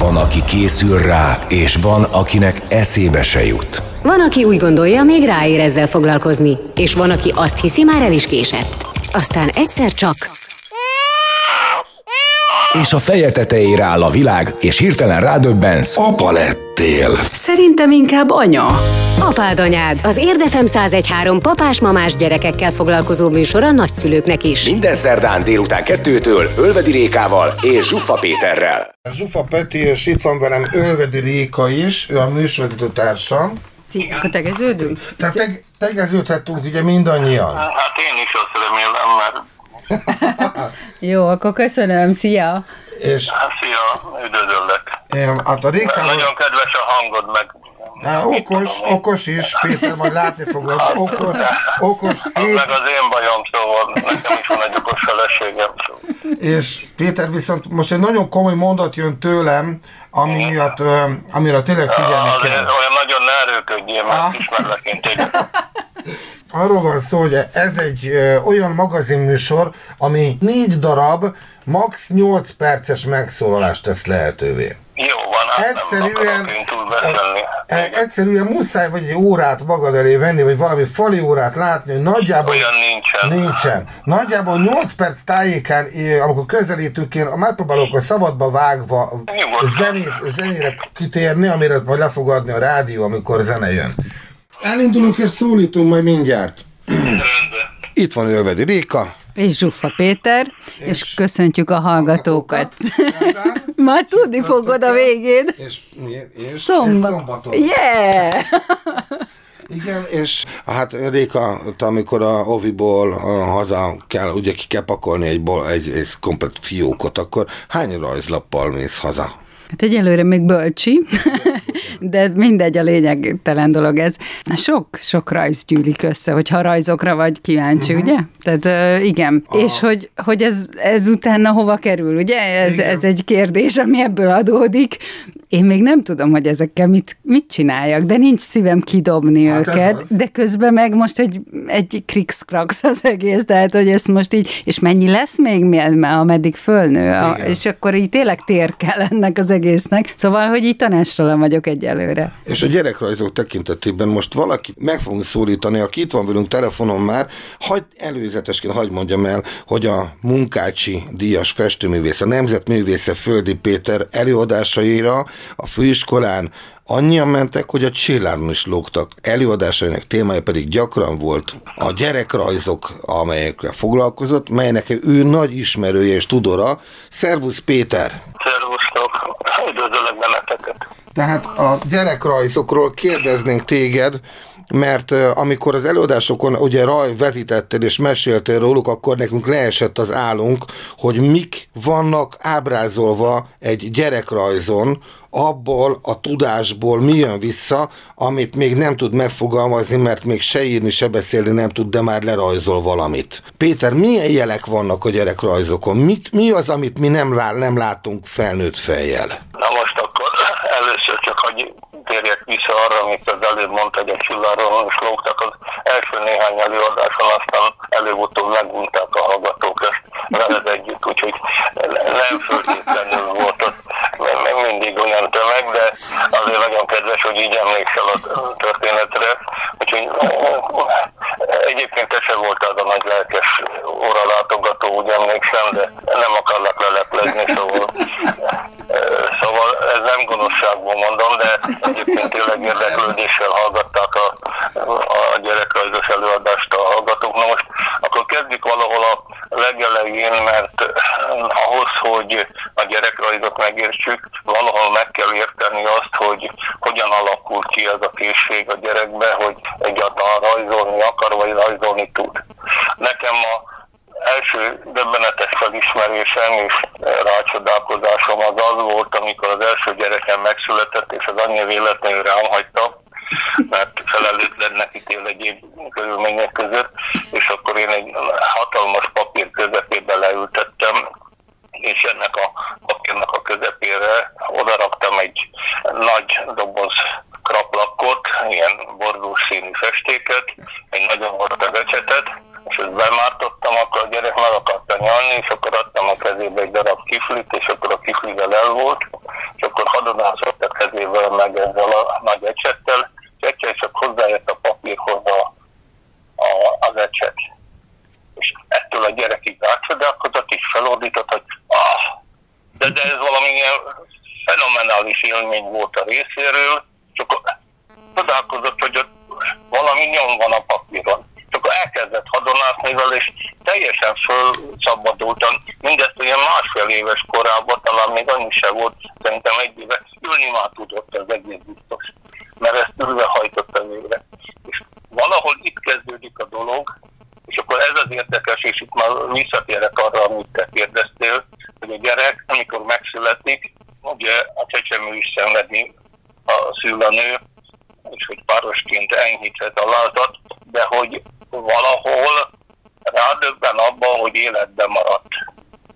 Van, aki készül rá, és van, akinek eszébe se jut. Van, aki úgy gondolja, még ráér ezzel foglalkozni, és van, aki azt hiszi, már el is késett. Aztán egyszer csak... És a feje tetejére áll a világ, és hirtelen rádöbbensz. Apa lettél. Szerintem inkább anya. Apád anyád, az Érdefem 1013 papás-mamás gyerekekkel foglalkozó műsor a nagyszülőknek is. Minden szerdán délután kettőtől Ölvedi Rékával és Zsuffa Péterrel. Zsufa Peti, és itt van velem Ölvedi Réka is, ő a műsorvezető társam. Szia, akkor tegeződünk? Tehát teg- tegeződhetünk ugye mindannyian. Hát én is azt remélem, mert Jó, akkor köszönöm, szia! És szia, üdvözöllek. hát a Réka... Nagyon kedves a hangod, meg Há, okos, okos is, Péter, majd látni fogod. Okos, okos, szép, meg az én bajom, szóval nekem is van egy okos feleségem. Szóval. és Péter viszont most egy nagyon komoly mondat jön tőlem, ami miatt, amire tényleg figyelni kell. olyan nagyon ne erőködjél, mert ismerlek én téged. Arról van szó, hogy ez egy ö, olyan magazinműsor, ami négy darab, max. 8 perces megszólalást tesz lehetővé. Jó van, hát nem Egyszerűen, beszélni. e, egyszerűen muszáj vagy egy órát magad elé venni, vagy valami fali órát látni, hogy nagyjából... Olyan nincsen. Nincsen. Nagyjából 8 perc tájékán, amikor közelítünk, én megpróbálok a szabadba vágva Nyugodtan. zenét, zenére kitérni, amire majd le fog adni a rádió, amikor zene jön. Elindulunk és szólítunk majd mindjárt. Rendben. Itt van Ölvedi Réka. És Zsuffa Péter, és, és köszöntjük a hallgatókat. Már tudni fogod a végén. És, és, és Szombat. szombaton. Yeah! Igen, és hát Réka, amikor a Oviból a, haza kell, ugye ki kell pakolni egy, bol, egy, egy komplet fiókot, akkor hány rajzlappal mész haza? Hát egyelőre még bölcsi, de mindegy, a lényegtelen dolog ez. Sok, sok rajz gyűlik össze, hogyha rajzokra vagy kíváncsi, uh-huh. ugye? Tehát igen. Ah. És hogy, hogy ez, ez utána hova kerül, ugye? Ez, ez egy kérdés, ami ebből adódik. Én még nem tudom, hogy ezekkel mit, mit csináljak, de nincs szívem kidobni Hát őket, de közben meg most egy, egy krikszkrax az egész, tehát hogy ezt most így, és mennyi lesz még, ameddig fölnő, a, és akkor így tényleg tér kell ennek az egésznek. Szóval, hogy így tanástalan vagyok egyelőre. És a gyerekrajzok tekintetében most valaki meg fogunk szólítani, aki itt van velünk telefonon már, hagy előzetesként hagyd mondjam el, hogy a Munkácsi díjas festőművész, a Nemzetművésze Földi Péter előadásaira a főiskolán annyian mentek, hogy a csilláron is lógtak. Előadásainak témája pedig gyakran volt a gyerekrajzok, amelyekkel foglalkozott, melynek ő nagy ismerője és tudora. Szervusz Péter! Szervusztok, üdvözöllek benneteket. Tehát a gyerekrajzokról kérdeznénk téged, mert amikor az előadásokon ugye raj vetítettél és meséltél róluk, akkor nekünk leesett az állunk, hogy mik vannak ábrázolva egy gyerekrajzon, abból a tudásból mi jön vissza, amit még nem tud megfogalmazni, mert még se írni, se beszélni nem tud, de már lerajzol valamit. Péter, milyen jelek vannak a gyerekrajzokon? Mit, mi az, amit mi nem, lá, nem látunk felnőtt fejjel? Na most akkor csak hogy térjek vissza arra, amit az előbb mondta, hogy a csilláról is lógtak. Az első néhány előadáson, aztán előbb-utóbb megunták a hallgatók ezt veled együtt, úgyhogy nem föltétlenül volt ott m- m- mindig olyan tömeg, de azért nagyon kedves, hogy így emlékszel a történetre, úgyhogy egyébként se voltál a nagy lelkes óralátogató, úgy emlékszem, de nem akarlak leleplezni, Szóval ez nem gonoszságból mondom, de egyébként tényleg érdeklődéssel hallgatták a, a gyerekrajzos előadást a hallgatók. Na most akkor kezdjük valahol a legelején, mert ahhoz, hogy a gyerekrajzot megértsük, valahol meg kell érteni azt, hogy hogyan alakul ki ez a készség a gyerekbe, hogy egyáltalán rajzolni akar, vagy rajzolni tud. Nekem a első döbbenetes felismerésem és rácsodálkozásom az az volt, amikor az első gyerekem megszületett, és az anyja véletlenül rám hagyta, mert felelőtlennek ítél egyéb körülmények között, és akkor én egy hatalmas papír közepébe leültettem, és ennek a papírnak a közepére odaraktam egy nagy doboz kraplakot, ilyen bordós színű festéket, egy nagyon hosszú ecsetet, bemártottam, akkor a gyerek meg akarta nyalni, és akkor adtam a kezébe egy darab kiflit, és akkor a kiflivel el volt, és akkor hadonászott a kezével, meg ezzel a nagy ecsettel, és egyszer csak hozzájött a papírhoz a, a, az ecset. És ettől a gyerek így átcsodálkozott, és felordított, hogy ah, de, de ez valamilyen fenomenális élmény volt a részéről, csak csodálkozott, hogy ott valami nyom van a papíron. Csak elkezdett hadonászni vele, és teljesen fölszabadultan, mindezt olyan másfél éves korában, talán még annyi se volt, szerintem egy éve, ülni már tudott az egész biztos, mert ezt ülve hajtotta végre. És valahol itt kezdődik a dolog, és akkor ez az érdekes, és itt már visszatérek arra, amit te kérdeztél, hogy a gyerek, amikor megszületik, ugye a csecsemő is szenvedni a szülőnő, és hogy párosként enyhíthet a lázat, de hogy valahol rádöbben abban, hogy életben maradt.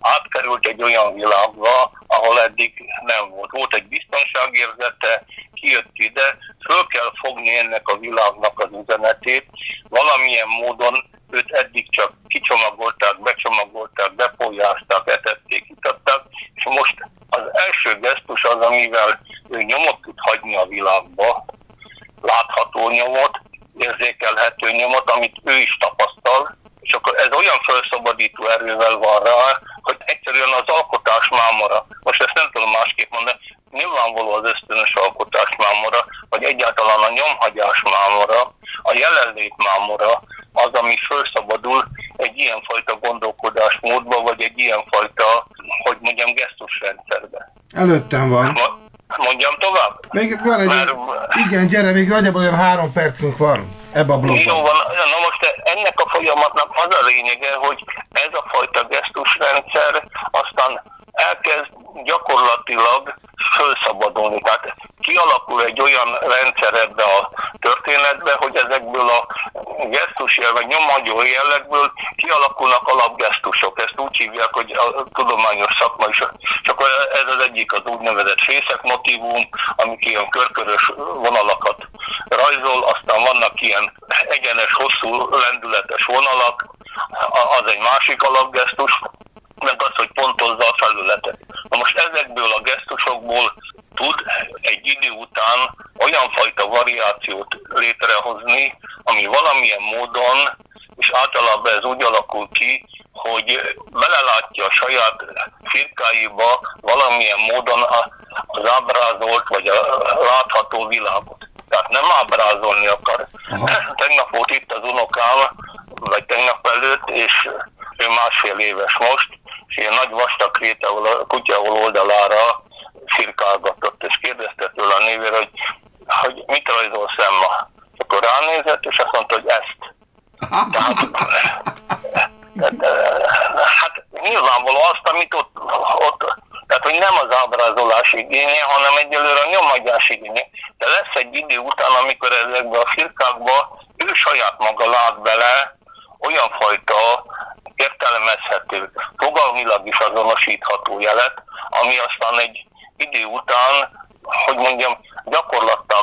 Átkerült egy olyan világba, ahol eddig nem volt. Volt egy biztonságérzete, kijött ide, föl kell fogni ennek a világnak az üzenetét, valamilyen módon őt eddig csak kicsomagolták, becsomagolták, bepolyázták, etették, itatták, és most az első gesztus az, amivel ő nyomot tud hagyni a világba, látható nyomot, érzékelhető nyomot, amit ő is tapasztal, és akkor ez olyan felszabadító erővel van rá, hogy egyszerűen az alkotás mámora, most ezt nem tudom másképp mondani, nyilvánvaló az ösztönös alkotás mámora, vagy egyáltalán a nyomhagyás mámora, a jelenlét mámora, az, ami felszabadul egy ilyenfajta gondolkodásmódba, vagy egy ilyenfajta, hogy mondjam, gesztusrendszerbe. Előttem van. Mondjam tovább? Még van egy... Már... Igen, gyere, még nagyjából olyan három percünk van ebbe a blogban. Jó van, na most ennek a folyamatnak az a lényege, hogy ez a fajta gesztusrendszer aztán elkezd gyakorlatilag felszabadulni. Tehát kialakul egy olyan rendszer ebbe a történetbe, hogy ezekből a gesztusjel, vagy nyomhagyó jellegből kialakulnak alapgesztusok. Ezt úgy hívják, hogy a tudományos szakma is. Csak ez az egyik az úgynevezett fészek motivum, amik ilyen körkörös vonalakat rajzol, aztán vannak ilyen egyenes, hosszú, lendületes vonalak, az egy másik alapgesztus, meg az, hogy pontozza a felületet. Na most ezekből a gesztusokból tud egy idő után olyan fajta variációt létrehozni, ami valamilyen módon, és általában ez úgy alakul ki, hogy belelátja a saját firkáiba valamilyen módon az ábrázolt vagy a látható világot. Tehát nem ábrázolni akar. Aha. Tegnap volt itt az unokám, vagy tegnap előtt, és ő másfél éves most, és ilyen nagy vastag krétával a kutya oldalára firkálgatott, és kérdezte tőle a névére, hogy, hogy mit rajzol szemma. Akkor ránézett, és azt mondta, hogy ezt. Tehát, hát nyilvánvaló azt, amit ott, ott tehát, hogy nem az ábrázolás igénye, hanem egyelőre a nyomadás igénye. De lesz egy idő után, amikor ezekbe a firkákba ő saját maga lát bele olyan fajta értelmezhető, fogalmilag is azonosítható jelet, ami aztán egy idő után, hogy mondjam, gyakorlattá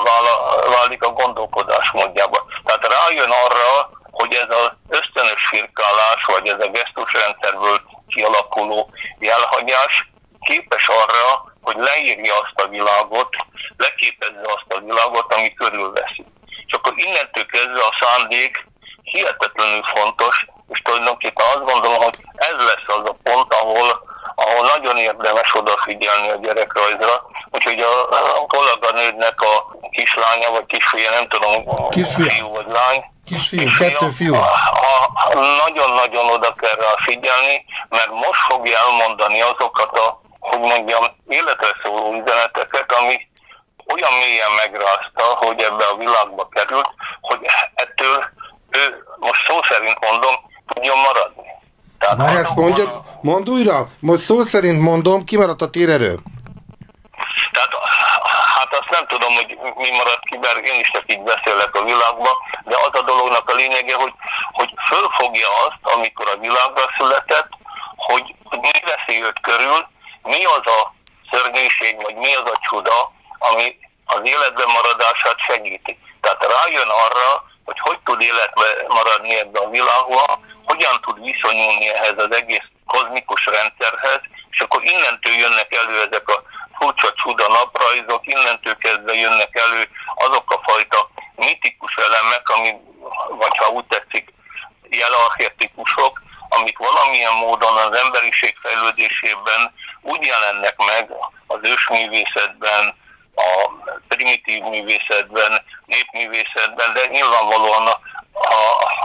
válik a gondolkodás módjába. Tehát rájön arra, hogy ez az ösztönös firkálás, vagy ez a gesztusrendszerből kialakuló jelhagyás képes arra, hogy leírja azt a világot, leképezze azt a világot, ami körülveszi. És akkor innentől kezdve a szándék hihetetlenül fontos, és tulajdonképpen azt gondolom, hogy ez lesz az a pont, ahol, ahol nagyon érdemes odafigyelni a gyerekrajzra. Úgyhogy a, a kolléganődnek a kislánya, vagy kisfia, nem tudom, kisfiú. fiú vagy lány, Kisfiú, kettő fiú. Nagyon-nagyon oda kell rá figyelni, mert most fogja elmondani azokat a, hogy mondjam, életre szóló üzeneteket, ami olyan mélyen megrázta, hogy ebbe a világba került, hogy ettől ő, most szó szerint mondom, tudjon maradni. Várj, ezt mondja, mond újra, most szó szerint mondom, kimaradt a térerő. Tehát hát azt nem tudom, hogy mi maradt ki, mert én is csak így beszélek a világba, de az a dolognak a lényege, hogy, hogy fölfogja azt, amikor a világra született, hogy, hogy mi veszi őt körül, mi az a szörnyűség, vagy mi az a csuda, ami az életben maradását segíti. Tehát rájön arra, hogy hogy tud életbe maradni ebbe a világba, hogyan tud viszonyulni ehhez az egész kozmikus rendszerhez, és akkor innentől jönnek elő ezek a furcsa, csuda naprajzok, innentől kezdve jönnek elő azok a fajta mitikus elemek, ami, vagy ha úgy tetszik, jelarchetikusok, amik valamilyen módon az emberiség fejlődésében úgy jelennek meg az ősművészetben, a primitív művészetben, népművészetben, de nyilvánvalóan a,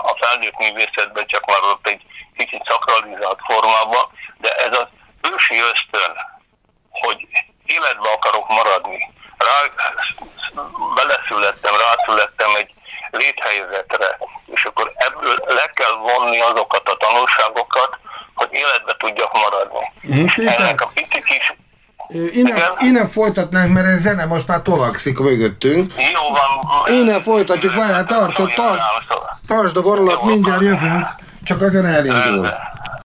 a felnőtt művészetben csak már ott egy kicsit szakralizált formában, de ez az ősi ösztön, hogy életbe akarok maradni, rá, beleszülettem, rászülettem egy léthelyzetre, és akkor ebből le kell vonni azokat a tanulságokat, hogy életbe tudjak maradni. Péter, Ennek a pici kis Innen, innen folytatnánk, mert ez zene most már tolakszik mögöttünk. Jó van. Innen folytatjuk, várjál, tartsd, tartsd, tartsd a vonalat, mindjárt jövünk, csak ezen elindul.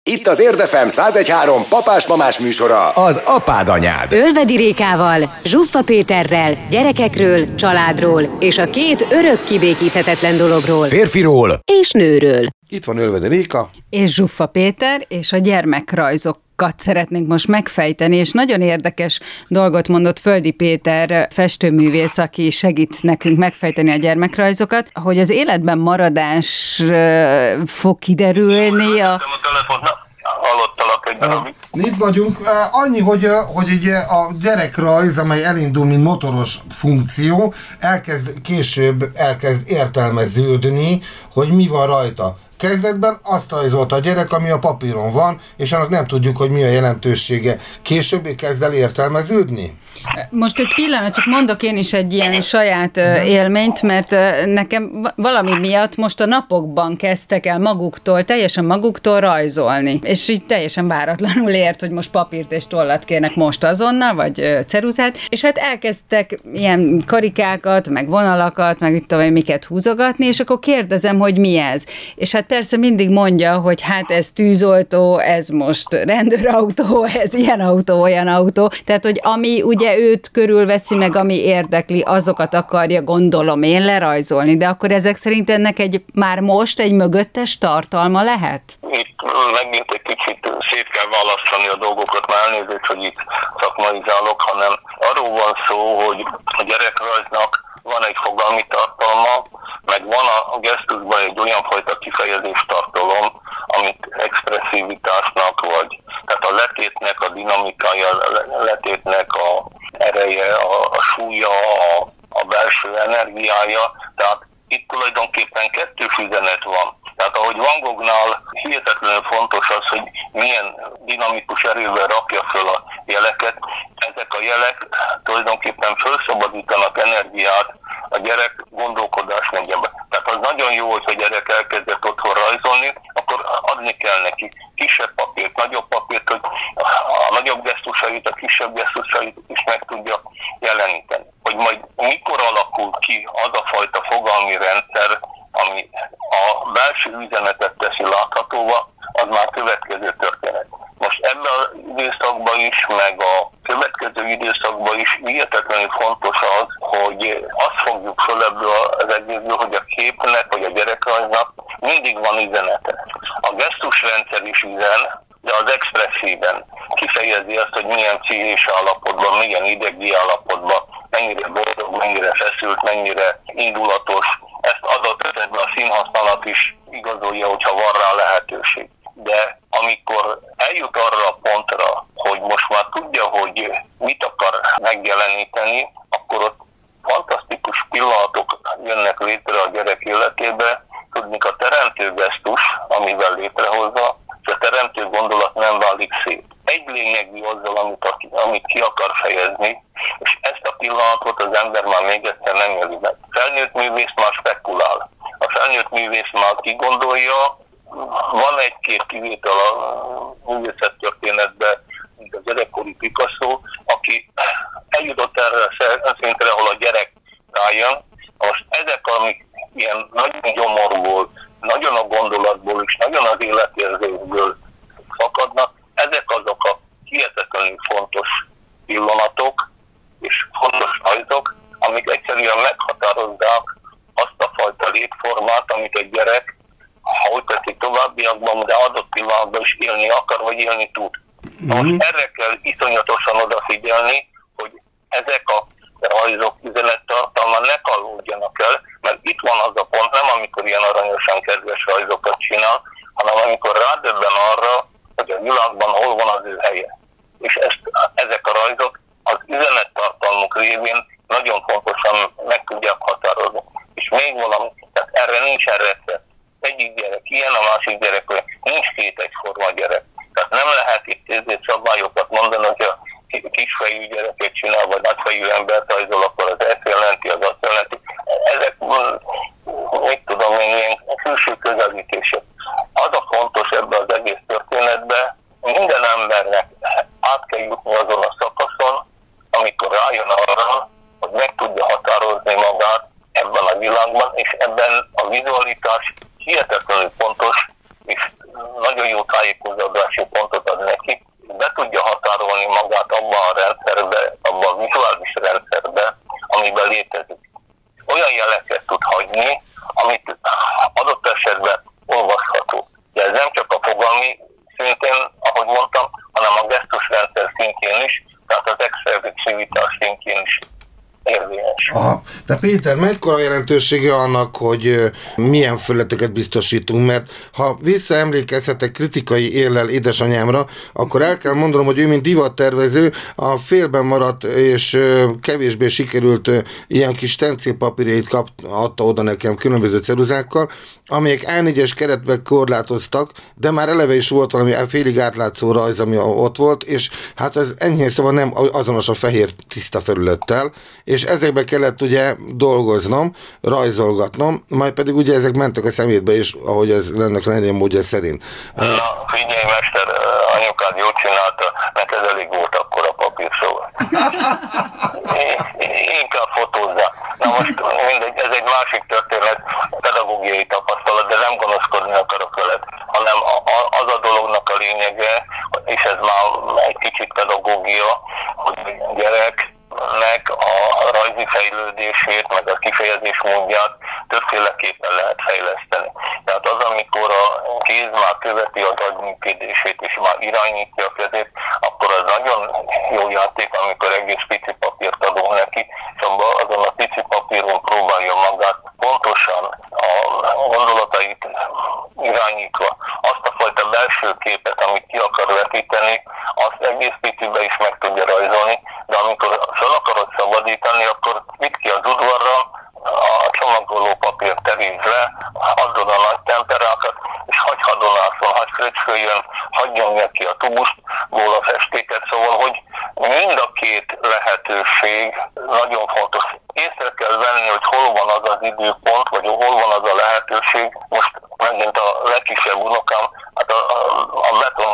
Itt az Érdefem 1013 papás-mamás műsora, az apád anyád. Ölvedi Rékával, Zsuffa Péterrel, gyerekekről, családról és a két örök kibékíthetetlen dologról. Férfiról és nőről. Itt van Ölvedi Réka. És Zsuffa Péter, és a gyermekrajzok szeretnénk most megfejteni, és nagyon érdekes dolgot mondott Földi Péter, festőművész, aki segít nekünk megfejteni a gyermekrajzokat, hogy az életben maradás fog kiderülni a... Hallottalak egy darabig. Itt vagyunk. Annyi, hogy, hogy ugye a gyerekrajz, amely elindul, mint motoros funkció, elkezd később elkezd értelmeződni, hogy mi van rajta. Kezdetben azt rajzolta a gyerek, ami a papíron van, és annak nem tudjuk, hogy mi a jelentősége. Később kezd el értelmeződni? Most egy pillanat, csak mondok én is egy ilyen saját élményt, mert nekem valami miatt most a napokban kezdtek el maguktól, teljesen maguktól rajzolni. És így teljesen váratlanul ért, hogy most papírt és tollat kérnek most azonnal, vagy ceruzát. És hát elkezdtek ilyen karikákat, meg vonalakat, meg itt tovább miket húzogatni, és akkor kérdezem, hogy mi ez. És hát persze mindig mondja, hogy hát ez tűzoltó, ez most rendőrautó, ez ilyen autó, olyan autó. Tehát, hogy ami ugye őt körülveszi meg, ami érdekli, azokat akarja, gondolom én, lerajzolni, de akkor ezek szerint ennek egy már most egy mögöttes tartalma lehet? Itt megint egy kicsit szét kell választani a dolgokat, már elnézést, hogy itt szakmaizálok, hanem arról van szó, hogy a gyerekrajznak van egy fogalmi tartalma, meg van a gesztusban egy olyan fajta kifejezés tartalom, amit expresszivitásnak, vagy tehát a letétnek a dinamikája, a letétnek a ereje, a, a súlya, a, a belső energiája, tehát itt tulajdonképpen kettős üzenet van. Tehát ahogy Van Gognál hihetetlenül fontos az, hogy milyen dinamikus erővel rakja föl a jeleket, ezek a jelek tulajdonképpen felszabadítanak energiát a gyerek gondolkodás mondjában. Tehát az nagyon jó, hogy a gyerek elkezdett otthon rajzolni, akkor adni kell neki kisebb papírt, nagyobb papírt, hogy a nagyobb gesztusait, a kisebb gesztusait is meg tudja jeleníteni. Hogy majd mikor alakul ki az a fajta fogalmi rendszer, ami a belső üzenetet teszi láthatóvá, az már következő történet. Most ebben az időszakban is, meg a következő időszakban is hihetetlenül fontos az, hogy azt fogjuk föl ebből az egészből, hogy a képnek vagy a gyerekrajznak mindig van üzenete. A gesztusrendszer is üzen, de az expresszíven kifejezi azt, hogy milyen pszichés állapotban, milyen idegi állapotban, mennyire boldog, mennyire feszült, mennyire indulatos. Ezt adott esetben a színhasználat is igazolja, hogyha van rá lehetőség. De amikor eljut arra a pontra, hogy most már tudja, hogy mit akar megjeleníteni, akkor ott fantasztikus pillanatok jönnek létre a gyerek életébe, tudni a teremtő gesztus, amivel létrehozza, és a teremtő gondolat nem válik szét. Egy lényegű azzal, amit, amit ki akar fejezni, és ezt a pillanatot az ember már még egyszer nem éli meg. Felnőtt művész már spekulál. A felnőtt művész már kigondolja, van egy-két kivétel a művészettörténetben, mint az gyerekkori Picasso, aki eljutott erre a szintre, ahol a gyerek rájön. Most ezek, amik ilyen nagyon gyomorból, nagyon a gondolatból és nagyon az életérzésből fakadnak, ezek azok a hihetetlenül fontos pillanatok és fontos rajzok, amik egyszerűen meghatározzák azt a fajta létformát, amit egy gyerek, tetszik továbbiakban, de adott pillanatban is élni akar, vagy élni tud. Mm-hmm. Most erre kell iszonyatosan odafigyelni, hogy ezek a rajzok üzenettartalma ne kalódjanak el, mert itt van az a pont, nem amikor ilyen aranyosan kedves rajzokat csinál, hanem amikor rádöbben arra, hogy a világban hol van az ő helye. És ezt, ezek a rajzok az üzenettartalmuk révén nagyon fontosan meg tudják határozni. És még valami, tehát erre nincsen recept. Egyik gyerek ilyen, a másik gyerek olyan. Nincs két egyforma gyerek. Tehát nem lehet itt szabályokat mondani, hogy a kisfejű gyereket csinál, vagy nagyfejű embert rajzol, akkor az ezt jelenti, az azt jelenti. Ezek, mit tudom én, ilyen külső közelítések. Az a fontos ebbe az egész történetbe, minden embernek át kell jutni azon a szakaszon, amikor rájön arra, hogy meg tudja határozni magát ebben a világban, és ebben a vizualitás hihetetlenül fontos, és nagyon jó tájékozódási pontot ad neki, be tudja határolni magát abban a rendszerbe, abban a vizuális rendszerbe, amiben létezik. Olyan jeleket tud hagyni, amit adott esetben olvasható. De ez nem csak a fogalmi szintén, ahogy mondtam, hanem a gesztusrendszer szintjén is, tehát az expressivitás szintjén is érvényes. Aha. Péter, mekkora jelentősége annak, hogy milyen fölleteket biztosítunk, mert ha visszaemlékezhetek kritikai éllel édesanyámra, akkor el kell mondanom, hogy ő, mint divattervező, a félben maradt és kevésbé sikerült ilyen kis stencélpapírjait kap, adta oda nekem különböző ceruzákkal, amelyek A4-es keretbe korlátoztak, de már eleve is volt valami félig átlátszó rajz, ami ott volt, és hát ez enyhén szóval nem azonos a fehér tiszta felülettel, és ezekbe kellett ugye dolgoznom, rajzolgatnom, majd pedig ugye ezek mentek a szemétbe is, ahogy ez ennek lenni módja szerint. Na, figyelj, mester, anyukád jól csinálta, mert ez elég volt akkor a papír, szóval. Inkább fotózza. Na most mindegy, ez egy másik történet, pedagógiai tapasztalat, de nem gonoszkodni akarok veled, hanem az a dolognak a lényege, és ez már egy kicsit pedagógia, hogy gyerek nek a rajzi fejlődését, meg a kifejezés módját többféleképpen lehet fejleszteni. Tehát az, amikor a kéz már követi az agyműködését, és már irányítja a kezét, akkor az nagyon jó játék, amikor egész pici papírt adunk neki, és azon a pici papíron próbálja magát pontosan a gondolatait irányítva azt a fajta belső képet, amit ki akar vetíteni, azt egész picibe is meg tudja rajzolni, de amikor fel akarod szabadítani, akkor vidd ki az udvarra, a csomagoló papír terízve, adod a nagy temperákat, és hagy hadonászon, hagy fröccsöljön, hagyjon neki a tubusból a festéket, szóval, hogy mind a két lehetőség nagyon fontos. Észre kell venni, hogy hol van az az időpont, vagy hol van az a lehetőség. Most megint a legkisebb unokám, hát a, a, a beton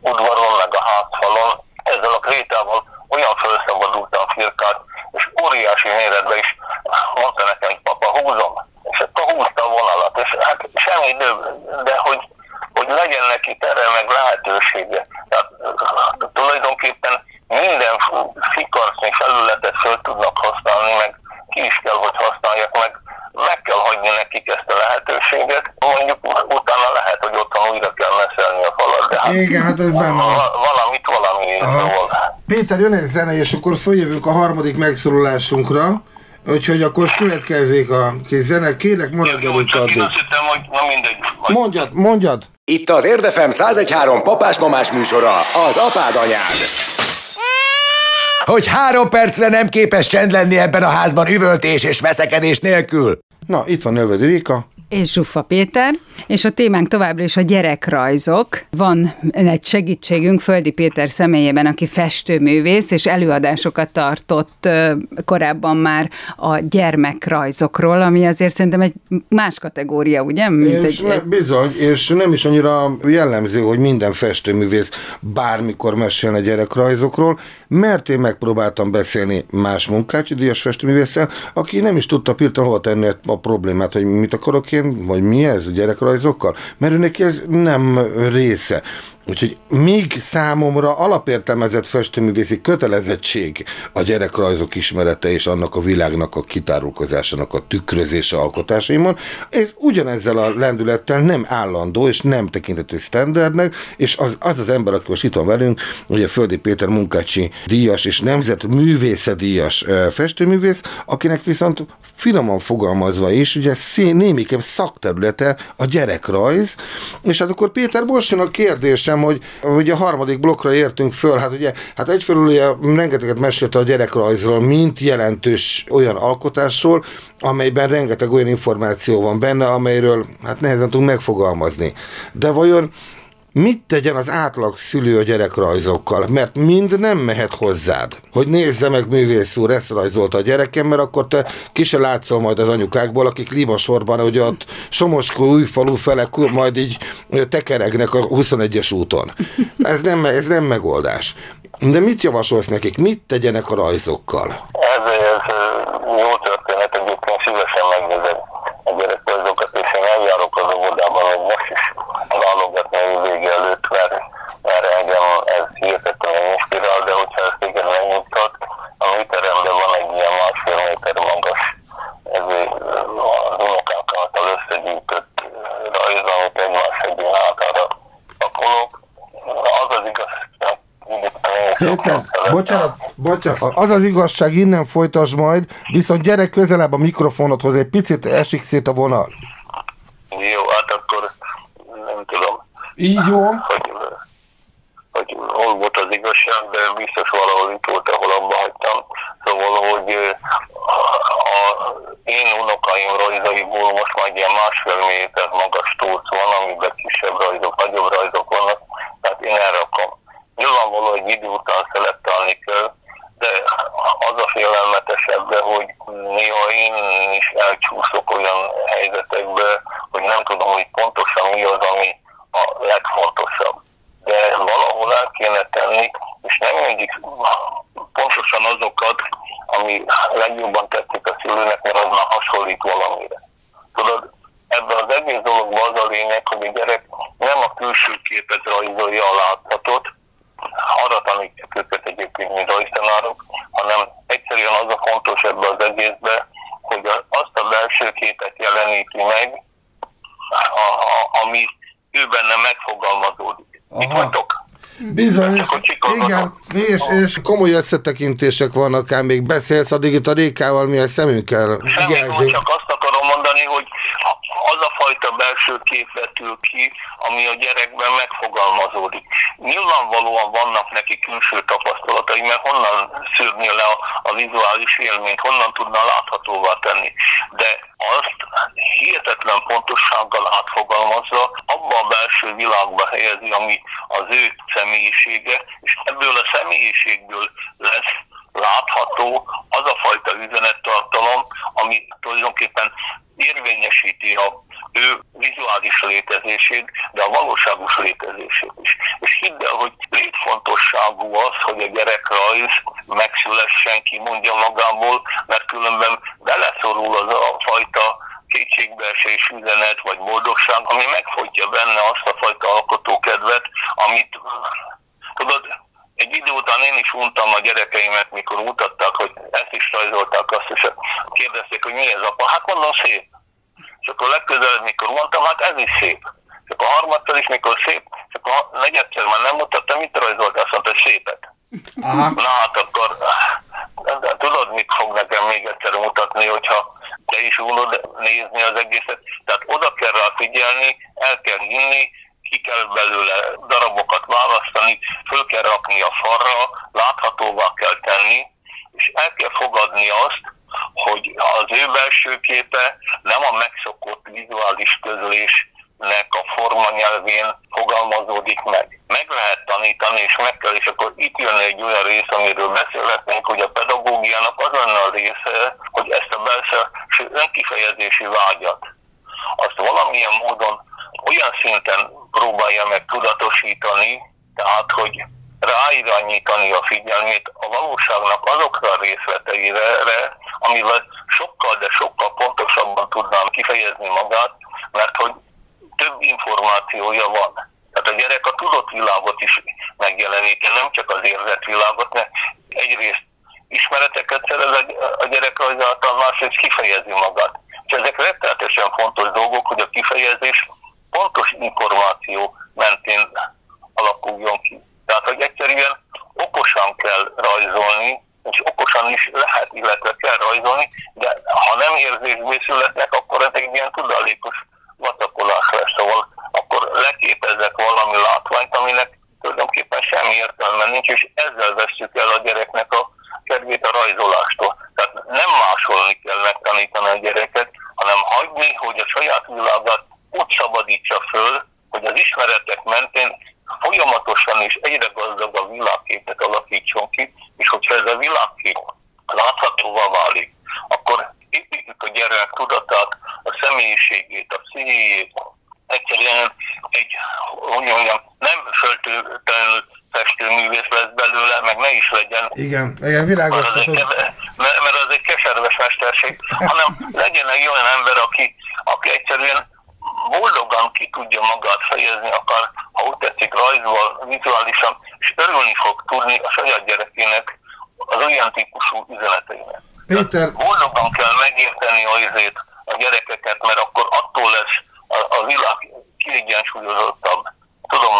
udvaron, meg a házfalon ezzel a krétával olyan felszabadultam firkát, és óriási méretben is mondta nekem, hogy papa, húzom. És akkor húzta a vonalat, és hát semmi idő, de hogy, hogy legyen neki tere, meg lehetősége. Tehát tulajdonképpen minden fikarsznyi felületet föl tudnak használni, meg ki is kell, hogy használják, meg meg kell hagyni nekik ezt a lehetőséget. Mondjuk utána lehet, hogy otthon újra kell meszelni a falat, de hát Igen, hát ez benne van. Valamit valami Aha. Péter, jön egy zene, és akkor följövünk a harmadik megszólalásunkra. Úgyhogy akkor következzék a kis zene. Kérlek, maradj előtt addig. Azt hittem, hogy na mindegy. Mondjad, mondjad. Itt az Érdefem 1013 papás-mamás műsora, az apád anyád. Hogy három percre nem képes csend lenni ebben a házban üvöltés és veszekedés nélkül. Na, itt van Növedi Rika és Zsuffa Péter, és a témánk továbbra is a gyerekrajzok. Van egy segítségünk Földi Péter személyében, aki festőművész, és előadásokat tartott korábban már a gyermekrajzokról, ami azért szerintem egy más kategória, ugye? Mint és egy... Bizony, és nem is annyira jellemző, hogy minden festőművész bármikor mesélne gyerekrajzokról, mert én megpróbáltam beszélni más munkácsi díjas festőművésszel, aki nem is tudta pillanatban hova tenni a problémát, hogy mit akarok én, vagy mi ez a gyerekrajzokkal, mert ő neki ez nem része. Úgyhogy még számomra alapértelmezett festőművészi kötelezettség a gyerekrajzok ismerete és annak a világnak a kitárulkozásának a tükrözése alkotásaimon. Ez ugyanezzel a lendülettel nem állandó és nem tekintető standardnek, és az az, az ember, aki most itt van velünk, ugye Földi Péter Munkácsi díjas és nemzet művészedíjas festőművész, akinek viszont finoman fogalmazva is, ugye szín, némiképp szakterülete a gyerekrajz, és hát akkor Péter, most jön a kérdésem, hogy, hogy a harmadik blokkra értünk föl, hát ugye, hát egyfelől ugye rengeteget mesélte a gyerekrajzról, mint jelentős olyan alkotásról, amelyben rengeteg olyan információ van benne, amelyről hát nehezen tudunk megfogalmazni. De vajon mit tegyen az átlag szülő a gyerekrajzokkal, mert mind nem mehet hozzád, hogy nézze meg művész úr, ezt rajzolta a gyerekem, mert akkor te ki se látszol majd az anyukákból, akik libasorban, hogy ott Somoskó újfalu fele majd így tekeregnek a 21-es úton. Ez nem, ez nem megoldás. De mit javasolsz nekik? Mit tegyenek a rajzokkal? Ez, ez jó történet, egyébként szívesen megnézem a gyerekrajzokat, és én eljárok az óvodában, hogy most is válogatni a vége előtt, mert, mert engem ez hihetetlenül inspirál, de hogyha ezt igen megnyugtat, a műteremben van egy ilyen másfél méter magas, ez az unokák által összegyűjtött rajz, amit egymás egyén hátára pakolok. Az az igaz, Péter, bocsánat, bocsánat, az az igazság, innen folytasd majd, viszont gyere közelebb a mikrofonodhoz, egy picit esik szét a vonal. Jó, hát akkor nem tudom. Így jó. Hogy, hogy hol volt az igazság, de biztos valahol itt volt, ahol abba hagytam. Szóval, hogy a, a én unokaim rajzaiból most már ilyen másfél méter magas tóc van, amiben kisebb rajzok, nagyobb rajzok vannak, tehát én elrakom. Nyilvánvaló, hogy idő után szelektálni kell, de az a félelmetesebb, hogy néha én is elcsúszok olyan helyzetekbe, hogy nem tudom, hogy pontosan mi az, ami a legfontosabb. De valahol el kéne tenni, és nem mindig pontosan azokat, ami legjobban tetszik a szülőnek, mert az már hasonlít valamire. Tudod, ebben az egész dologban az a lényeg, hogy a gyerek nem a külső képet rajzolja a láthatot, arra tanítjuk őket egyébként, mint rajztanárok, hanem egyszerűen az a fontos ebbe az egészbe, hogy azt a belső képet jeleníti meg, a, a, ami ő benne megfogalmazódik. Aha. Mit mondtok? Bizony, és, igen, és, és komoly összetekintések vannak, ám még beszélsz, addig itt a Rékával mi a szemünkkel jelzi. csak azt akarom mondani, hogy az a fajta belső kép vetül ki, ami a gyerekben megfogalmazódik. Nyilvánvalóan vannak neki külső tapasztalatai, mert honnan szűrni le a, a vizuális élményt, honnan tudna láthatóvá tenni. De azt hihetetlen pontossággal átfogalmazza, abba a belső világba helyezi, ami az ő személyisége, és ebből a személyiségből lesz látható az a fajta üzenettartalom, ami tulajdonképpen érvényesíti a ő vizuális létezését, de a valóságos létezését is. És hidd el, hogy létfontosságú az, hogy a gyerekrajz megszülessen, ki mondja magából, mert különben beleszorul az a fajta kétségbeesés üzenet vagy boldogság, ami megfogja benne azt a fajta alkotókedvet, amit tudod, egy idő után én is untam a gyerekeimet, mikor mutatták, hogy ezt is rajzolták, azt is kérdezték, hogy mi ez apa. Hát mondom, szép. És akkor legközelebb, mikor mondtam, hát ez is szép. És akkor a harmadszor is, mikor szép, és akkor a negyedszer már nem mutattam, mit rajzolt, azt mondta, szépet. Aha. Na hát akkor de tudod, mit fog nekem még egyszer mutatni, hogyha te is unod nézni az egészet. Tehát oda kell rá figyelni, el kell hinni, ki kell belőle darabokat választani, föl kell rakni a farra, láthatóvá kell tenni, és el kell fogadni azt, hogy az ő belső képe nem a megszokott vizuális közlésnek a formanyelvén fogalmazódik meg. Meg lehet tanítani, és meg kell, és akkor itt jön egy olyan rész, amiről beszélhetnénk, hogy a pedagógiának az lenne a része, hogy ezt a belső önkifejezési vágyat, azt valamilyen módon olyan szinten próbálja meg tudatosítani, tehát hogy ráirányítani a figyelmét a valóságnak azokra a részleteire, amivel sokkal, de sokkal pontosabban tudnám kifejezni magát, mert hogy több információja van. Tehát a gyerek a tudott világot is megjeleníti, nem csak az érzett világot, mert egyrészt ismereteket szerez a gyerek által, másrészt kifejezi magát. És ezek rettenetesen fontos dolgok, hogy a kifejezés pontos információ mentén alakuljon ki. Tehát, hogy egyszerűen okosan kell rajzolni, és okosan is lehet, illetve kell rajzolni, de ha nem érzésből születnek, akkor ez egy ilyen tudalékos vatakolás lesz, szóval akkor leképezek valami látványt, aminek tulajdonképpen semmi értelme nincs, és ezzel veszük el a gyereknek a kedvét a rajzolástól. Tehát nem másolni kell megtanítani a gyereket, hanem hagyni, hogy a saját világát úgy szabadítsa föl, hogy az ismeretek mentén folyamatosan és egyre gazdagabb világképet alakítson ki, és hogyha ez a világkép láthatóvá válik, akkor építjük a gyerek tudatát, a személyiségét, a pszichéjét, egyszerűen egy, hogy mondjam, nem föltétlenül festőművész lesz belőle, meg ne is legyen. Igen, igen, világos. Mert az, egy, mert, mert az egy keserves mesterség, hanem legyen egy olyan ember, aki, aki egyszerűen boldogan ki tudja magát fejezni, akár, ha úgy tetszik, rajzval, vizuálisan, és örülni fog tudni a saját gyerekének az olyan típusú üzeneteinek. Péter... Boldogan kell megérteni a izét a gyerekeket, mert akkor attól lesz a, a világ kiegyensúlyozottabb. Tudom,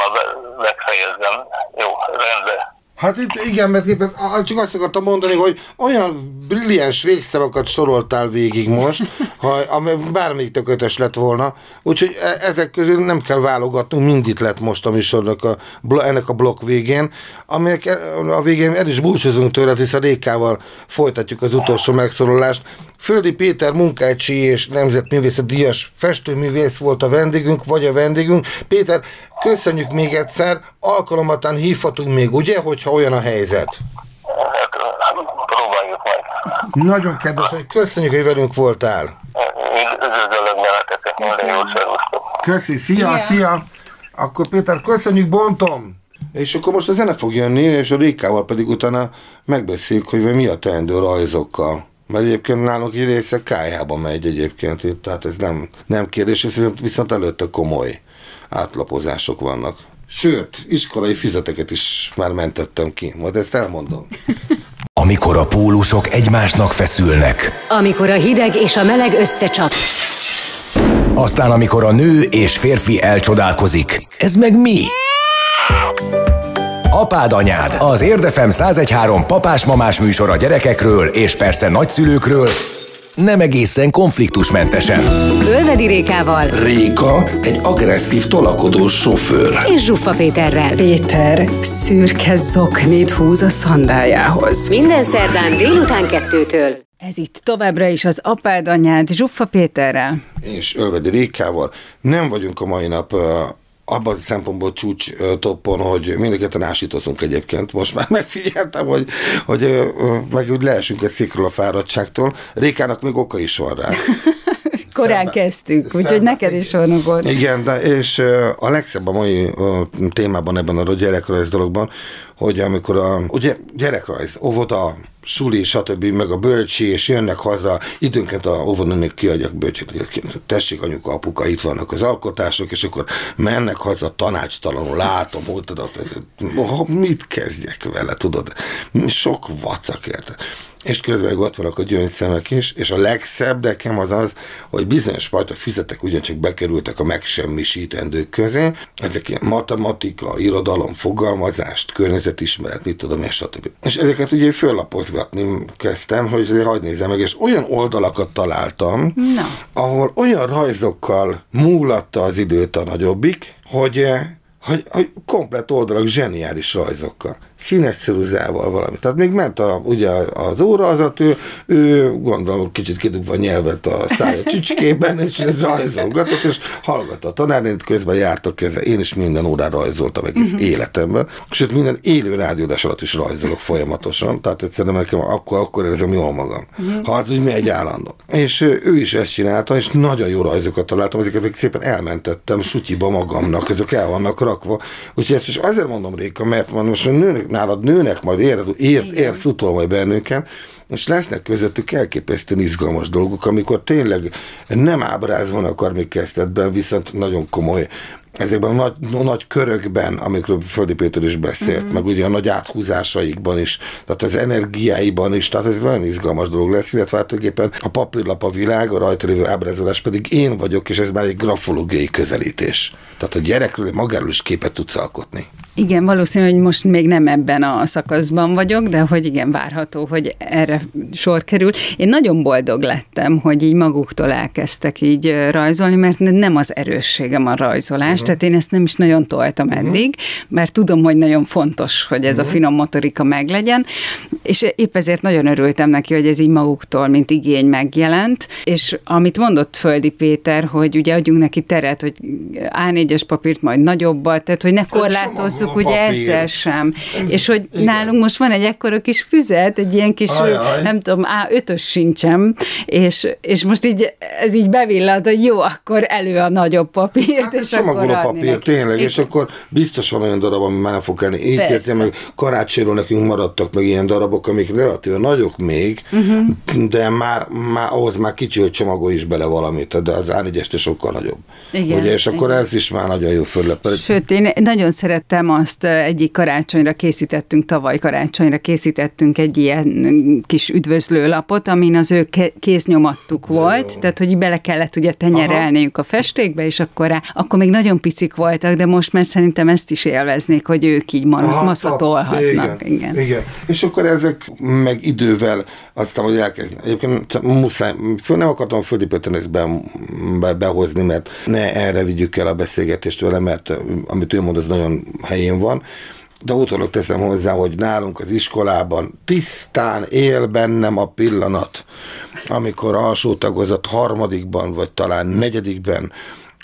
megfejezzem. Jó, rendben. Hát itt igen, mert éppen csak azt akartam mondani, hogy olyan brilliáns végszavakat soroltál végig most, ha bármelyik tökötes lett volna, úgyhogy e, ezek közül nem kell válogatnunk, mind itt lett most a műsornak a, ennek a blokk végén, amelyek e, a végén el is búcsúzunk tőle, hiszen Rékával folytatjuk az utolsó megszólalást. Földi Péter munkácsi és nemzetművészet díjas festőművész volt a vendégünk, vagy a vendégünk. Péter, köszönjük még egyszer, alkalomatán hívhatunk még, ugye, hogyha olyan a helyzet? Próbáljuk meg. Nagyon kedves, hogy köszönjük, hogy velünk voltál. Üdvözlök benneteket, minden jót Köszi, szia, szia, szia. Akkor Péter, köszönjük, bontom! És akkor most a zene fog jönni, és a Rékával pedig utána megbeszéljük, hogy mi a teendő rajzokkal. Mert egyébként nálunk egy része kájhába megy egyébként, tehát ez nem, nem kérdés, viszont, viszont előtte komoly átlapozások vannak. Sőt, iskolai fizeteket is már mentettem ki, majd ezt elmondom. Amikor a pólusok egymásnak feszülnek. Amikor a hideg és a meleg összecsap. Aztán amikor a nő és férfi elcsodálkozik. Ez meg mi? Apád anyád, az Érdefem 1013 papás-mamás műsor a gyerekekről és persze nagyszülőkről, nem egészen konfliktusmentesen. Ölvedi Rékával. Réka egy agresszív tolakodó sofőr. És Zsuffa Péterrel. Péter szürke zoknit húz a szandájához. Minden szerdán délután kettőtől. Ez itt továbbra is az apád anyád Zsuffa Péterrel. És Ölvedi Rékával. Nem vagyunk a mai nap abban a szempontból csúcs toppon, hogy mindeket ásítozunk egyébként. Most már megfigyeltem, hogy, hogy meg úgy leesünk egy székről a fáradtságtól. Rékának még oka is van rá. Korán szembe, kezdtük, úgyhogy neked is van okod. Igen, de és a legszebb a mai témában ebben a gyerekrajz dologban, hogy amikor a ugye gyerekrajz, óvoda, suli, stb. meg a bölcsi, és jönnek haza, időnként a óvodanék kiadják bölcsét, tessék anyuka, apuka, itt vannak az alkotások, és akkor mennek haza tanácstalanul, látom, hogy tudod, mit kezdjek vele, tudod, sok vacak érte és közben ott vannak a gyöngyszemek is, és a legszebb nekem az az, hogy bizonyos fajta fizetek ugyancsak bekerültek a megsemmisítendők közé, ezek ilyen matematika, irodalom, fogalmazást, környezetismeret, mit tudom, és stb. És ezeket ugye föllapozgatni kezdtem, hogy azért hagyd nézzem meg, és olyan oldalakat találtam, no. ahol olyan rajzokkal múlatta az időt a nagyobbik, hogy hogy, hogy komplet oldalak zseniális rajzokkal színes ceruzával valami. Tehát még ment a, ugye az óra, az ő, ő gondolom kicsit kidugva nyelvet a szája csücskében, és rajzolgatott, és hallgatta a tanárnét, közben jártak keze. Én is minden órán rajzoltam egész uh-huh. életemben, sőt minden élő rádiódás alatt is rajzolok folyamatosan, tehát egyszerűen nekem akkor, akkor érzem jól magam. Uh-huh. Ha az úgy megy állandó. És ő is ezt csinálta, és nagyon jó rajzokat találtam, ezeket szépen elmentettem sutyiba magamnak, ezek el vannak rakva. Úgyhogy ezt is azért mondom, Réka, mert van most nőnek nálad nőnek, majd ér, ér, érsz utol majd bennünket, és lesznek közöttük elképesztően izgalmas dolgok, amikor tényleg nem ábrázolnak kezdetben, viszont nagyon komoly ezekben a nagy, nagy körökben, amikről Földi Péter is beszélt, uh-huh. meg ugye a nagy áthúzásaikban is, tehát az energiáiban is, tehát ez nagyon izgalmas dolog lesz, illetve hát a papírlap a világ, a rajta lévő ábrázolás pedig én vagyok, és ez már egy grafológiai közelítés. Tehát a gyerekről magáról is képet tudsz alkotni. Igen, valószínű, hogy most még nem ebben a szakaszban vagyok, de hogy igen, várható, hogy erre sor kerül. Én nagyon boldog lettem, hogy így maguktól elkezdtek így rajzolni, mert nem az erősségem a rajzolás. Tehát én ezt nem is nagyon toltam eddig, mert tudom, hogy nagyon fontos, hogy ez a finom motorika meglegyen, és épp ezért nagyon örültem neki, hogy ez így maguktól, mint igény megjelent, és amit mondott Földi Péter, hogy ugye adjunk neki teret, hogy A4-es papírt majd nagyobbat, tehát hogy ne hát korlátozzuk ugye papír. ezzel sem. Ez, és hogy igen. nálunk most van egy ekkora kis füzet, egy ilyen kis, Ajaj. nem tudom, A5-ös sincsem, és, és most így ez így bevillant, hogy jó, akkor elő a nagyobb papírt, hát, és akkor a papír, neki. tényleg, és akkor biztos van olyan darab, ami már fog kelni. Így értem, meg karácsonyról nekünk maradtak meg ilyen darabok, amik relatíve nagyok még, uh-huh. de már, már ahhoz már kicsi, hogy csomagolj is bele valamit, de az A4-est sokkal nagyobb. Igen, ugye, és akkor igen. ez is már nagyon jó föllepel. Sőt, én nagyon szerettem azt egyik karácsonyra készítettünk, tavaly karácsonyra készítettünk egy ilyen kis üdvözlőlapot, amin az ő kéznyomattuk volt, Jó. tehát hogy bele kellett ugye tenyerelniük a festékbe, és akkor, rá, akkor még nagyon picik voltak, de most már szerintem ezt is élveznék, hogy ők így maszatolhatnak. Igen, igen. igen. És akkor ezek meg idővel aztán, hogy elkezdni. Egyébként muszáj, föl nem akartam Földi Péter ezt be, be, behozni, mert ne erre vigyük el a beszélgetést vele, mert amit ő mond, az nagyon helyén helyén van, de utólag teszem hozzá, hogy nálunk az iskolában tisztán él bennem a pillanat, amikor alsó tagozat harmadikban, vagy talán negyedikben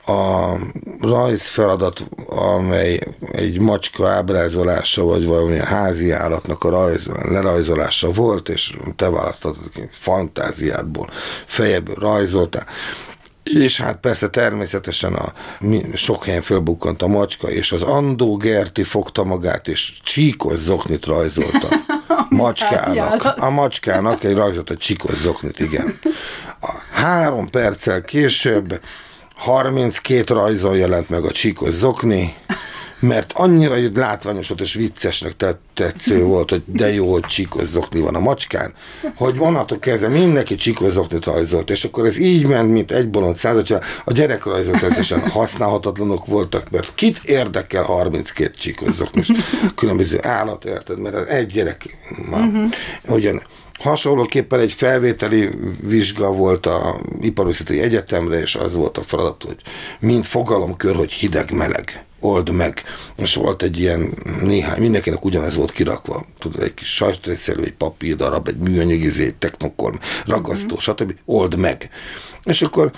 a rajzfeladat, amely egy macska ábrázolása, vagy valamilyen házi állatnak a rajz, lerajzolása volt, és te választottad fantáziádból, fejeből rajzoltál, és hát persze természetesen a, sok helyen fölbukkant a macska, és az Andó Gerti fogta magát, és csíkos zoknit rajzolta. Macskának. A macskának egy rajzolt egy csíkos zoknit, igen. A három perccel később 32 rajzol jelent meg a csíkos zokni, mert annyira látványos volt és viccesnek tetsző volt, hogy de jó, hogy csikozzokni van a macskán, hogy onnantól kezdve mindenki csikozzokni rajzolt, és akkor ez így ment, mint egy bolond század, a gyerekrajzok teljesen használhatatlanok voltak, mert kit érdekel 32 csikozzokni, különböző állat, érted, mert egy gyerek, ma, uh-huh. ugyan, Hasonlóképpen egy felvételi vizsga volt a Iparművészeti Egyetemre, és az volt a feladat, hogy mind fogalomkör, hogy hideg-meleg old meg. És volt egy ilyen néhány, mindenkinek ugyanez volt kirakva. Tudod, egy kis sajtrészjelő, egy papír darab, egy műanyag izé, technokorm, ragasztó, mm-hmm. stb. Old meg. És akkor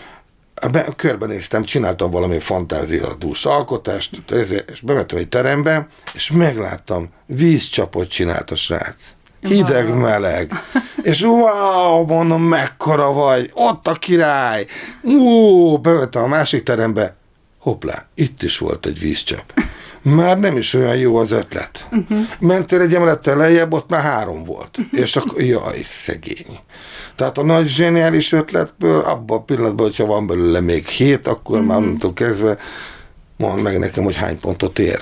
be, körbenéztem, csináltam valami fantáziadús alkotást, és bementem egy terembe, és megláttam, vízcsapot csinált a srác. Hideg, wow. meleg. És wow, mondom, mekkora vagy, ott a király. Ú, bementem a másik terembe, hoppá, itt is volt egy vízcsap. Már nem is olyan jó az ötlet. Uh-huh. Mentél egy emelettel lejjebb, ott már három volt. És akkor, jaj, szegény. Tehát a nagy zseniális ötletből, abban a pillanatban, hogyha van belőle még hét, akkor uh-huh. már onnantól kezdve mondd meg nekem, hogy hány pontot ér.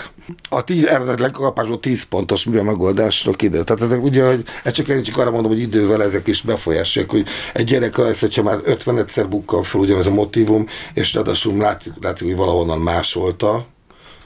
A tíz, eredetileg kapásból 10 pontos mi a megoldásra kiderül. Tehát ezek ugye, hogy ez csak, én csak arra mondom, hogy idővel ezek is befolyásolják, hogy egy gyerek lesz, hogyha már 50-szer bukkal fel ugyanaz a motivum, és ráadásul látszik, látszik, hogy valahonnan másolta,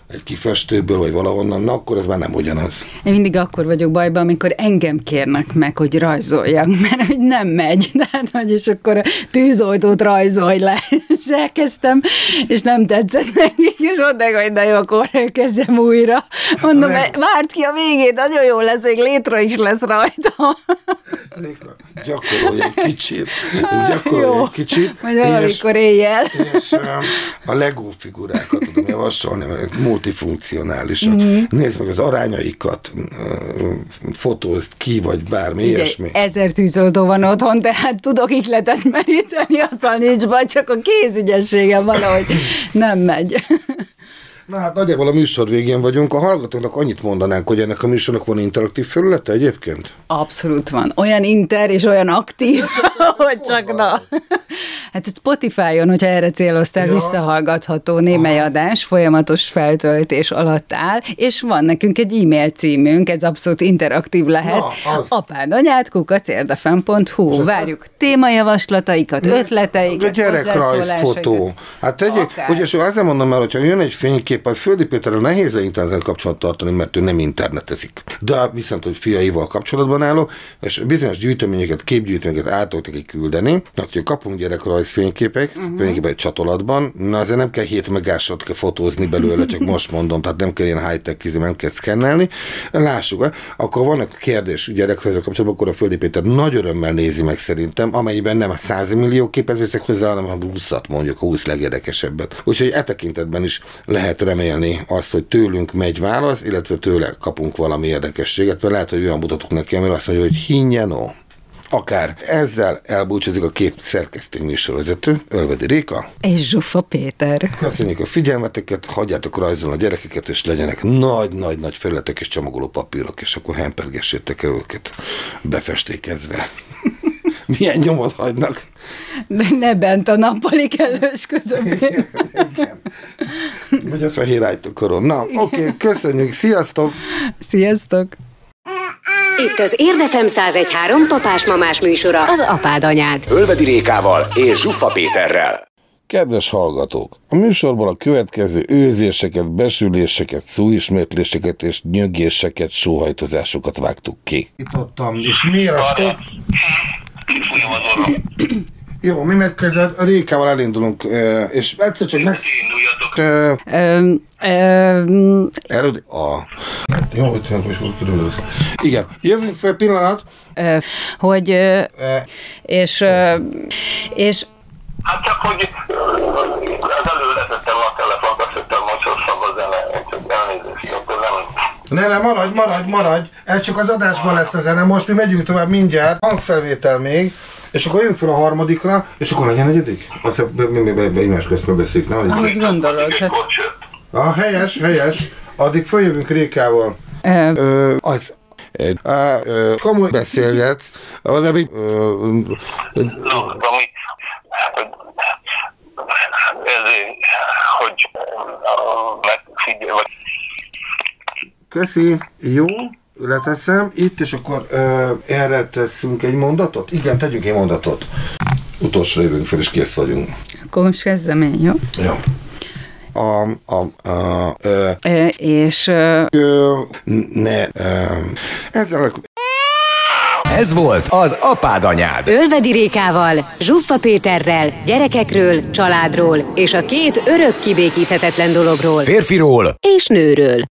egy kifestőből, vagy valahonnan, na akkor ez már nem ugyanaz. Én mindig akkor vagyok bajban, amikor engem kérnek meg, hogy rajzoljak, mert hogy nem megy. Tehát, hogy és akkor a tűzoltót rajzolj le. És elkezdtem, és nem tetszett nekik, és mondták, hogy na jó, akkor kezdjem újra. Mondom, hát, várt ki a végét, nagyon jó lesz, még létre is lesz rajta. Gyakorolj egy kicsit. Gyakorolj egy kicsit. Majd valamikor éjjel. És a Lego figurákat tudom javasolni, mert multifunkcionálisak. Mm-hmm. Nézd meg az arányaikat, fotózd ki, vagy bármi Ugye, ilyesmi. Ezer tűzoltó van otthon, tehát tudok ihletet meríteni, azzal nincs baj, csak a kézügyességem valahogy nem megy. Na hát nagyjából a műsor végén vagyunk. A hallgatónak annyit mondanánk, hogy ennek a műsornak van interaktív felülete egyébként? Abszolút van. Olyan inter és olyan aktív, hogy csak na. Hát Spotify-on, hogyha erre céloztál, ja. visszahallgatható némely adás, folyamatos feltöltés alatt áll, és van nekünk egy e-mail címünk, ez abszolút interaktív lehet. Na, Apád anyád, kukacérdefem.hu. Várjuk témajavaslataikat, ötleteiket, Gyerekrajzfotó. Hát tegyék, ugye azért mondom el, hogyha jön egy fénykép, a Földi Péterrel nehéz internet kapcsolatot tartani, mert ő nem internetezik. De viszont, hogy fiaival kapcsolatban álló, és bizonyos gyűjteményeket, képgyűjteményeket át tudok neki küldeni, hát, hogy kapunk gyerekrajz fényképek, uh-huh. fényképek egy csatolatban, na azért nem kell 7 megásot kell fotózni belőle, csak most mondom, tehát nem kell ilyen high-tech kizim, nem kell szkennelni. Lássuk, akkor van egy kérdés gyerekrajzok kapcsolatban, akkor a Földi Péter nagy örömmel nézi meg szerintem, amelyben nem a 100 millió képet veszek hozzá, hanem a 20 mondjuk, a 20 legérdekesebbet. Úgyhogy e tekintetben is lehet remélni azt, hogy tőlünk megy válasz, illetve tőle kapunk valami érdekességet, mert lehet, hogy olyan mutatunk neki, amire azt mondja, hogy hinjenó akár. Ezzel elbúcsúzik a két szerkesztő műsorvezető, Ölvedi Réka. És Zsufa Péter. Köszönjük a figyelmeteket, hagyjátok rajzolni a gyerekeket, és legyenek nagy-nagy-nagy felületek és csomagoló papírok, és akkor hempergessétek el őket befestékezve. Milyen nyomot hagynak? De ne bent a nappali kellős közöbbé. Vagy a fehér ájtokoron. Na, oké, okay, köszönjük, sziasztok! Sziasztok! Itt az Érdefem 1013 papás-mamás műsora, az apád anyád. Ölvedi Rékával és Zsuffa Péterrel. Kedves hallgatók! A műsorban a következő őzéseket, besüléseket, szóismétléseket és nyögéseket, sóhajtozásokat vágtuk ki. Itt ottam, és miért azt Jó, mi megkezded, a Rékával elindulunk, és egyszer csak meg... Előd... A... Jó, hogy tudom, hogy hol Igen, jövünk fel pillanat. Hogy... És... És... Hát csak, hogy az előletettem a telefont, Ne, ne, maradj, maradj, maradj! Ez csak az adásban lesz a zene, most mi megyünk tovább mindjárt. Hangfelvétel még. És akkor jön fel a harmadikra, és akkor megy a negyedik? Azt mi, mi, mi, mi egymás közben beszéljük, nem? Ahogy gondolod. Hát... Ah, helyes, helyes. Addig följövünk Rékával. Ö... Az, Á, ö, komoly beszélgetsz, valami... Valami... Ezért, hogy megfigyel, vagy... Köszi, jó? leteszem itt, és akkor ö, erre teszünk egy mondatot? Igen, tegyünk egy mondatot. Utolsó jövünk fel, és kész vagyunk. Akkor most kezdem én, jó? Jó. A, a, a, ö, ö, és ö, ö, ne, ö, ezzel ez volt az Apád Anyád. Ölvedi Rékával, Zsuffa Péterrel, gyerekekről, családról és a két örök kibékíthetetlen dologról. Férfiról és nőről.